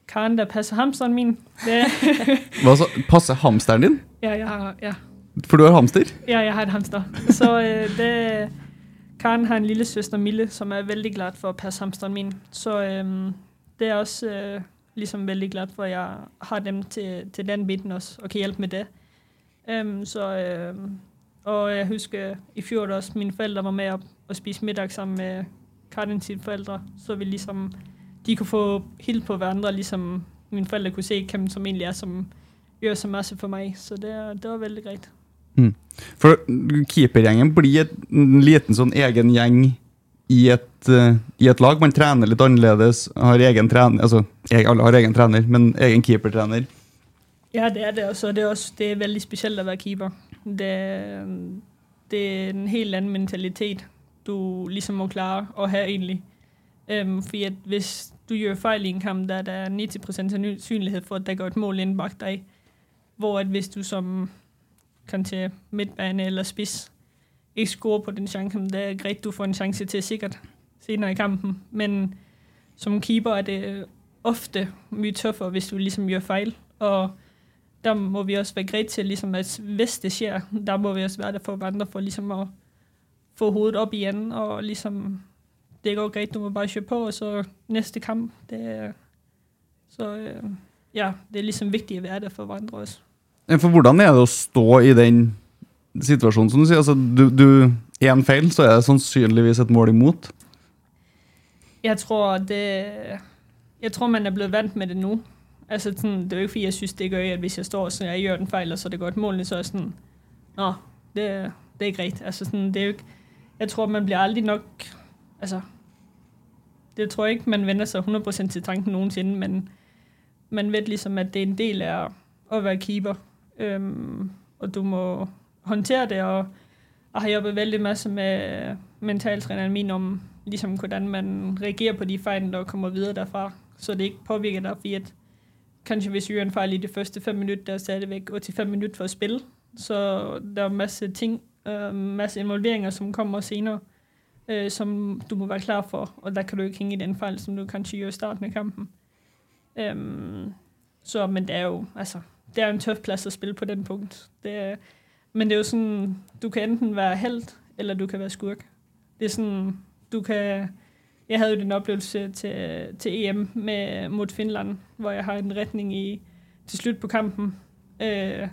Karen, der passer hamsteren min. Hva så? Passer hamsteren din? Ja, jeg har, ja. For du har hamster? Ja, jeg har en hamster. Så uh, det, Karen har en lillesøster, Mille, som er veldig glad for å passe hamsteren min. Så um, det er også... Uh, liksom veldig glad for, at jeg har dem til, til den biten også, og kan hjelpe med det. Um, så, og jeg husker i fjor også, mine forældre var med og spise middag sammen med Karin sine forældre, så vi ligesom, de kunne få helt på hverandre, ligesom mine forældre kunne se, hvem som egentlig er, som gjør så masse for meg. Så det, det var veldig greit. Mm. For keepergjengen blir en liten sånn egen gjeng i et, uh, i et, lag. Man trener litt annerledes. har egen trener, altså Alle har egen trener, men egen keepertrener. Ja, det er det. Også. Det er også det er veldig spesielt å være keeper. Det, det, er en helt annen mentalitet du liksom må klare å ha, egentlig. Um, fordi at hvis du gjør feil i en kamp, der det er 90% sannsynlighet for at det går et mål inn bak deg, hvor at hvis du som kan til midtbane eller spiss ikke score på den chance, det er greit du får en chance til sikkert senere i kampen. Men som keeper er det ofte mye tøffere hvis du liksom gjør feil. Og der må vi også være greit til, liksom, at hvis det skjer, der må vi også være der for hverandre for liksom å få hodet opp igjen. Og liksom Det går greit, du må bare kjøre på, og så neste kamp. Det, så ja, det er liksom viktig å være der for hverandre også. For hvordan er det å stå i den situasjonen, som du sier. Altså, du, du Én feil, så er det sannsynligvis et mål imot. Jeg tror det Jeg tror man er blitt vant med det nå. Altså, sådan, det er jo ikke fordi jeg synes, det er gøy at hvis jeg står og jeg gjør den fejl, og så det går et mål, så er det sådan, Nå, det, det er greit. Altså, sådan, det er jo ikke Jeg tror man blir aldri nok Altså Det tror jeg ikke man vender seg 100% til tanken noensinne, men man vet liksom at det er en del av å være keeper. øhm, og du må håndtere det, og jeg har jobbet veldig masse med mentaltræneren min om ligesom, hvordan man reagerer på de fejl, der kommer videre derfra, så det ikke påvirker dig, fordi at kanskje hvis vi gjør en fejl i de første fem minutter, så er stadigvæk 85 minutter for å spille, så det er masse ting, øh, masse involveringer, som kommer senere, øh, som du må være klar for, og der kan du ikke henge i den fejl, som du kanskje gjør i starten av kampen. Så, men det er jo, altså, det er en tøff plass å spille på den punkt. Det er, men det er jo sånn du kan enten være held, eller du kan være skurk. Det er sånn du kan... Jeg havde jo den oplevelse til, til EM med, mod Finland, hvor jeg har en retning i, til slut på kampen. Øh,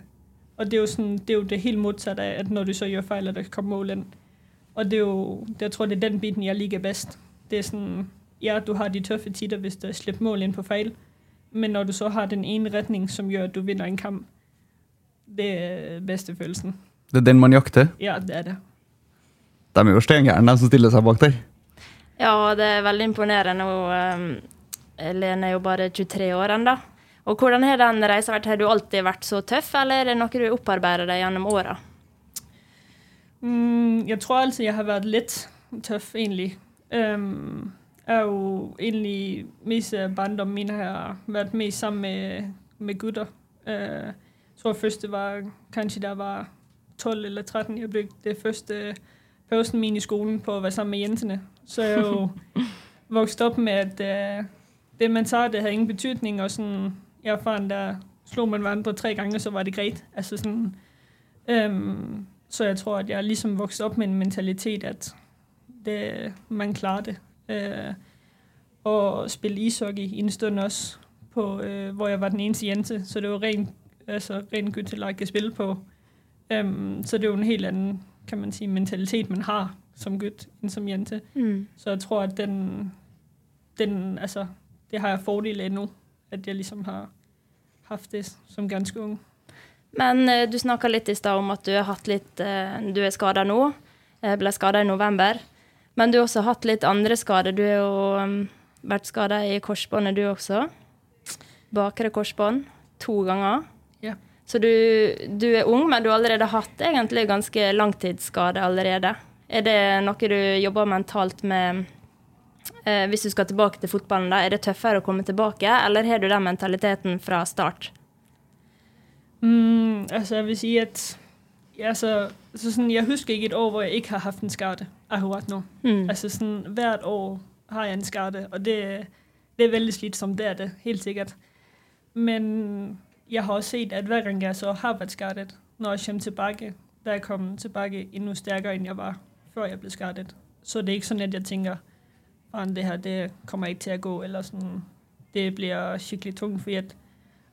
og det er, jo sådan, det er jo det helt modsatte af, at når du så gjør fejl, at der kommer mål ind. Og det er jo, det, jeg tror, det er den biten, jeg liker bedst. Det er sådan, ja, du har de tøffe tider, hvis der slipper mål ind på fejl. Men når du så har den ene retning, som gjør, at du vinder en kamp, det er bedste følelsen. Det er den man jakter? Ja, det er det. De er jo steingærne, de som stiller seg bak der. Ja, det er veldig imponerende. Og, um, Lene er jo bare 23 år ennå. Og hvordan har den reisa vært? Har du alltid vært så tøff, eller er det noe du opparbeider deg gjennom åra? Mm, jeg tror alltid jeg har vært litt tøff, egentlig. Um, jeg er jo egentlig mest barndommen min har vært mest sammen med, med gutter. Uh, jeg tror først det var kanskje da jeg var 12 eller 13. Jeg brukte det første pausen min i skolen på å være sammen med jentene. Så jeg jo vokst opp med at uh, det man sa, det hadde ingen betydning. Og sånn, jeg erfaren der slo man hverandre tre ganger, så var det greit. Altså sånn, um, så jeg tror, at jeg er ligesom vokset opp med en mentalitet, at det, man klarer det. Uh, og spille ishockey en stund også, på, uh, hvor jeg var den eneste jente, så det var ren, altså, ren guttelag jeg spille på. Um, så det er jo en helt annen kan man si, mentalitet, man har som gutt end som jente. Mm. Så jeg tror, at den, den altså, det har jeg fordel af nu, at jeg ligesom har haft det som ganske ung. Men uh, du snakka litt i stad om at du har hatt litt uh, Du er skada nå. ble skada i november. Men du har også hatt litt andre skader. Du har jo um, vært skada i korsbåndet, du også. Bakre korsbånd. To ganger. Ja. Så du, du er ung, men du har allerede hatt egentlig ganske langtidsskade allerede. Er det noe du jobber mentalt med eh, hvis du skal tilbake til fotballen? da? Er det tøffere å komme tilbake, eller har du den mentaliteten fra start? Mm, altså, jeg vil si at ja, altså, så sådan, jeg husker ikke et år, hvor jeg ikke har haft en skade akkurat nå. Mm. Altså sådan, hvert år har jeg en skade, og det, det er veldig slitsomt, det er det, helt sikkert. Men jeg har også sett at hver gang jeg så har vært skadet, når jeg kommer tilbake, da jeg kom tilbake enda sterkere enn jeg var, før jeg blev skadet. Så det er ikke sådan, at jeg tænker, at det her, det kommer ikke til at gå, eller sådan, det bliver skikkelig tungt, fordi at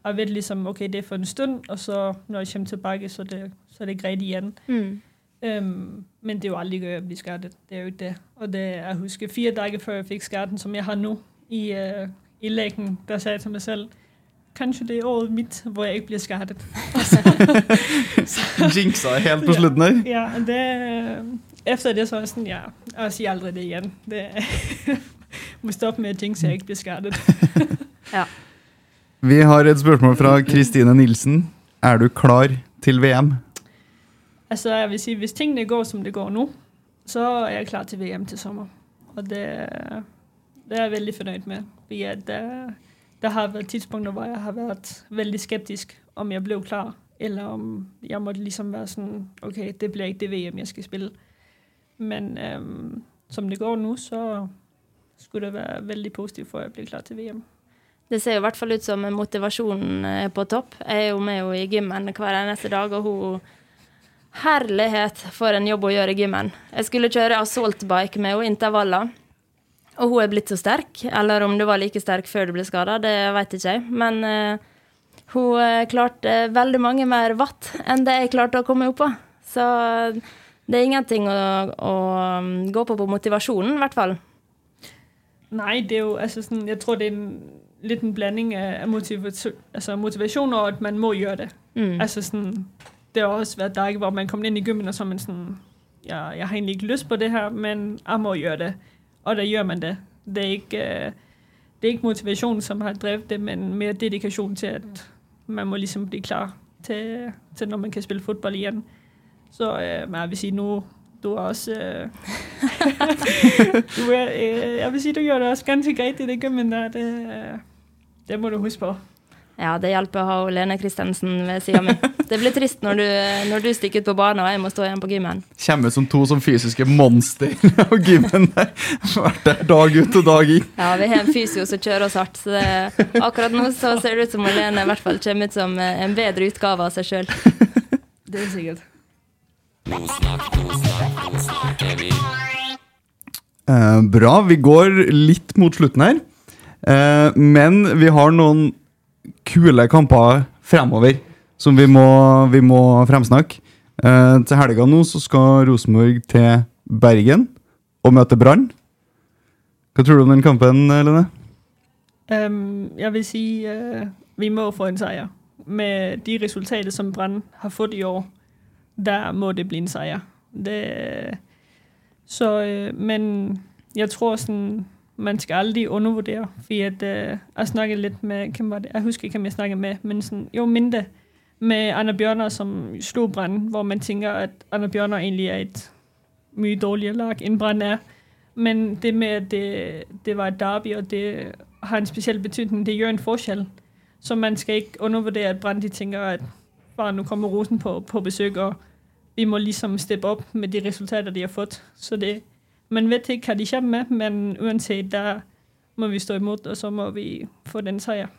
jeg vet liksom, okay, det er for en stund, og så når jeg kommer tilbage, så er det, så er det greit igjen. Mm. Um, men det er jo aldri gøy å bli skadet. Det er jo ikke det. Og det, jeg husker fire dager før jeg fikk skaden, som jeg har nå, i, uh, i leken, der sa jeg til meg selv Kanskje det er året mitt hvor jeg ikke blir skadet. Jinxa helt på slutten der. Ja, det, efter det så er jeg sånn, ja, jeg sier aldri det igjen. Det må stoppe med ting, så jeg ikke blir skadet. Ja. Vi har et spørsmål fra Kristine Nilsen. Er du klar til VM? Altså, jeg vil si, hvis tingene går, som det går nå, så er jeg klar til VM til sommer. Og det, det er jeg veldig fornøyd med. Fordi at det, der har vært tidspunkter, hvor jeg har vært veldig skeptisk, om jeg ble klar, eller om jeg måtte liksom være sånn OK, det blir ikke det VM, jeg skal spille. Men um, som det går nå, så skulle det være veldig positivt for, å bli klar til VM. Det ser jo i hvert fall ut som motivasjonen er på topp. Jeg er jo med henne i gymmen hver eneste dag, og hun Herlighet for en jobb å gjøre i gymmen. Jeg skulle kjøre assaultbike med henne, intervaller. Og hun er blitt så sterk. Eller om du var like sterk før du ble skada, det vet ikke jeg. Men uh, hun eh, klarte veldig mange mer watt enn det jeg klarte å komme opp på. Så det er ingenting å, å um, gå på på motivasjonen, i hvert fall. Nei, det er jo, altså sådan, jeg tror, det er en, liten blanding av motivasjon, altså motivasjon og, at man må gjøre det. Mm. Altså sådan, det har også vært dager hvor man kommer inn i gymmen, og så man sånn jeg, jeg har egentlig ikke lyst på det her, men jeg må gjøre det. Og da gjør man det. Det er ikke, uh, det er ikke motivasjon som har drevet det, men mer dedikasjon til, at man må liksom bli klar til, til når man kan spille fotball igen. Så uh, men jeg vil si nu du er også... Uh, du er, uh, jeg vil si du gjør det også ganske greit i det gymmet der. Det, det må du huske på. Ja, det hjelper å ha Lene Kristensen ved sida mi. Det blir trist når du, når du stikker ut på banen og jeg må stå igjen på gymmen. Kommer ut som to som fysiske monster på gymmen der. Vært der dag ut og dag inn. Ja, vi har en fysio som kjører oss hardt, så det, akkurat nå så ser det ut som Lene i hvert fall kommer ut som en bedre utgave av seg sjøl. Det er sikkert. Eh, bra. Vi går litt mot slutten her. Eh, men vi har noen kule kamper fremover som vi må, vi må fremsnakke. Eh, til helga nå så skal Rosenborg til Bergen og møte Brann. Hva tror du om den kampen, Lene? Um, jeg vil si uh, vi må få en seier. Med de resultater, som Brann har fått i år, der må det blive en sejr. Det, så, uh, men jeg tror sådan, man skal aldri undervurdere, fordi at, uh, jeg snakkede litt med, hvem var det? jeg husker ikke, hvem jeg snakket med, men sådan, jo mindre med Anna Bjørner, som slo Brann, hvor man tænker, at Anna Bjørner egentlig er et mye dårligere lag, end Brann er. Men det med, at det, det var et derby, og det har en speciel betydning, det gjør en forskjell. Så man skal ikke undervurdere, at Brann de tænker, at bare nå kommer Rosen på, på besøk, og vi må liksom steppe opp med de resultater, de har fått. Så det, man vet ikke, hva de kommer med, men uansett, der må vi stå imot, og så må vi få den sejr.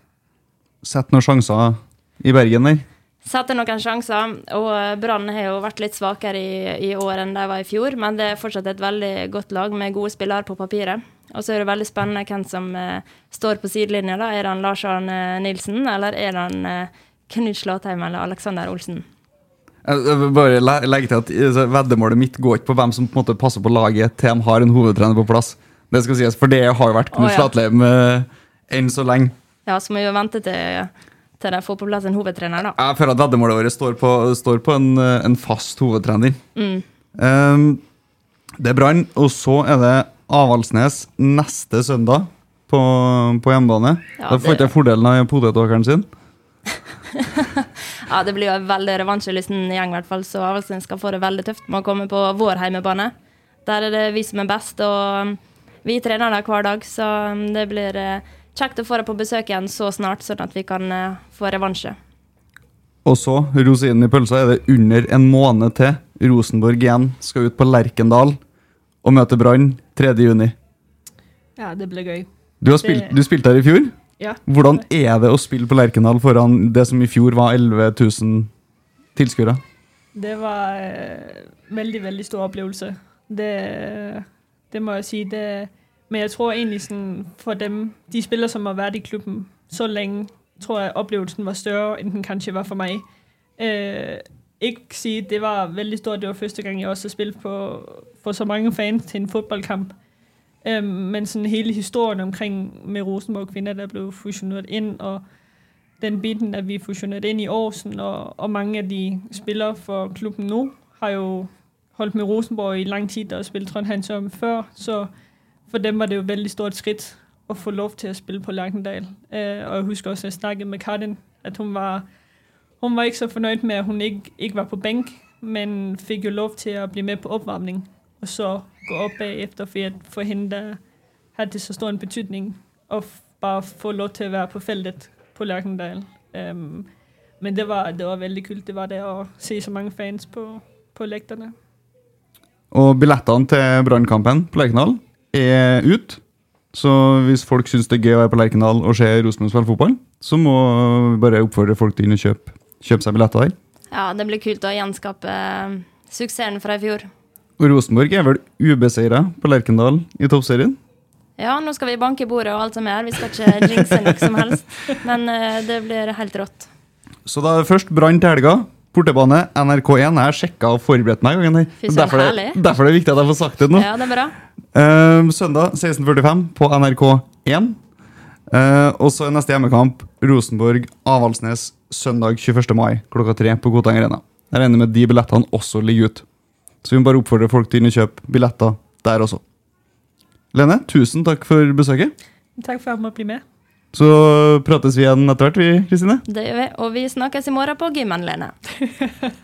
Sett noen sjanser i Bergen der. Setter noen sjanser. Og eh, Brann har jo vært litt svakere i, i år enn de var i fjor, men det er fortsatt et veldig godt lag med gode spillere på papiret. Og så er det veldig spennende hvem som eh, står på sidelinja. da. Er det han Lars Arne Nilsen, eller er det han eh, Knut Slatheim eller Alexander Olsen? Jeg vil bare legge til at altså, Veddemålet mitt går ikke på hvem som på en måte passer på laget til de har en hovedtrener på plass. Det skal sies, For det har jo vært Knut Å, ja. Slatleim eh, enn så lenge. Ja, så må vi jo vente til, til de får på plass en hovedtrener, da. Jeg føler at veddemålet vårt står på, står på en, eh, en fast hovedtrener. Mm. Um, det er Brann, og så er det Avaldsnes neste søndag på, på hjemmebane. Ja, da får ikke jeg fordelen av potetåkeren sin. Ja, det blir jo en veldig revansjelysten gjeng, i hvert fall, så Avaldsnes skal få det veldig tøft med å komme på vår heimebane. Der er det vi som er best, og vi trener der hver dag, så um, det blir eh, kjekt å få deg på besøk igjen så snart, sånn at vi kan eh, få revansje. Og så, rosinen i pølsa, er det under en måned til. Rosenborg igjen skal ut på Lerkendal og møte Brann 3. juni. Ja, det blir gøy. Du, har spilt, Det- du spilte her i fjor. Ja. Hvordan er det å spille på Lerkendal foran det som i fjor var 11 000 tilskuere? Det var en veldig, veldig stor opplevelse. Det, det må jeg si. Det, men jeg tror egentlig sånn, for dem, de spillere som har vært i klubben så lenge, tror jeg opplevelsen var større enn den kanskje var for meg. Eh, ikke si, det var veldig stort. Det var første gang jeg også har spilt på, for så mange fans til en fotballkamp. Men sådan hele historien omkring med Rosenborg kvinder, der blev fusioneret ind, og den biten, at vi er fusioneret ind i Årsen, og, og mange af de spillere for klubben nu, har jo holdt med Rosenborg i lang tid og spillet Trondheim før, så for dem var det jo et veldig stort skridt at få lov til at spille på Lankendal. Øh, og jeg husker også, at jeg snakkede med Karin, at hun var, hun var ikke så fornøyd med, at hun ikke, ikke var på bænk, men fik jo lov til at blive med på opvarmning, og så gå op bagefter, for, at forhindre, hende, der havde det så stor en betydning, at bare få lov til at være på feltet på Lerkendal. Um, men det var, det var veldig kult, det var det å se så mange fans på, på lekterne. Og billettene til Brannkampen på Lerkendal er ut. Så hvis folk syns det er gøy å være på Lerkendal og se Rosenborg spille fotball, så må vi bare oppfordre folk til å kjøpe, kjøpe seg billetter der. Ja, det blir kult å gjenskape eh, suksessen fra i fjor. Og Rosenborg er vel ubeseira på Lerkendal i toppserien? Ja, nå skal vi banke i bordet og alt som er. Vi skal ikke jinxe noe som helst. Men eh, det blir helt rått. Så da er det først Brann til helga. Portebane, NRK1. Jeg har sjekka og forberedt meg. gangen. Derfor, det- derfor er det viktig at jeg får sagt det nå. Ja, det er bra. Uh, søndag 16.45 på NRK1. Uh, og så er neste hjemmekamp Rosenborg-Avaldsnes søndag 21. mai klokka tre på Kotang Arena. Jeg regner med de billettene også ligger ute. Så vi må bare oppfordre folk til å kjøpe billetter der også. Lene, tusen takk for besøket. Takk for at jeg måtte bli med. Så prates vi igjen etter hvert, vi, Kristine. Det gjør vi. Og vi snakkes i morgen på gymmen, Lene.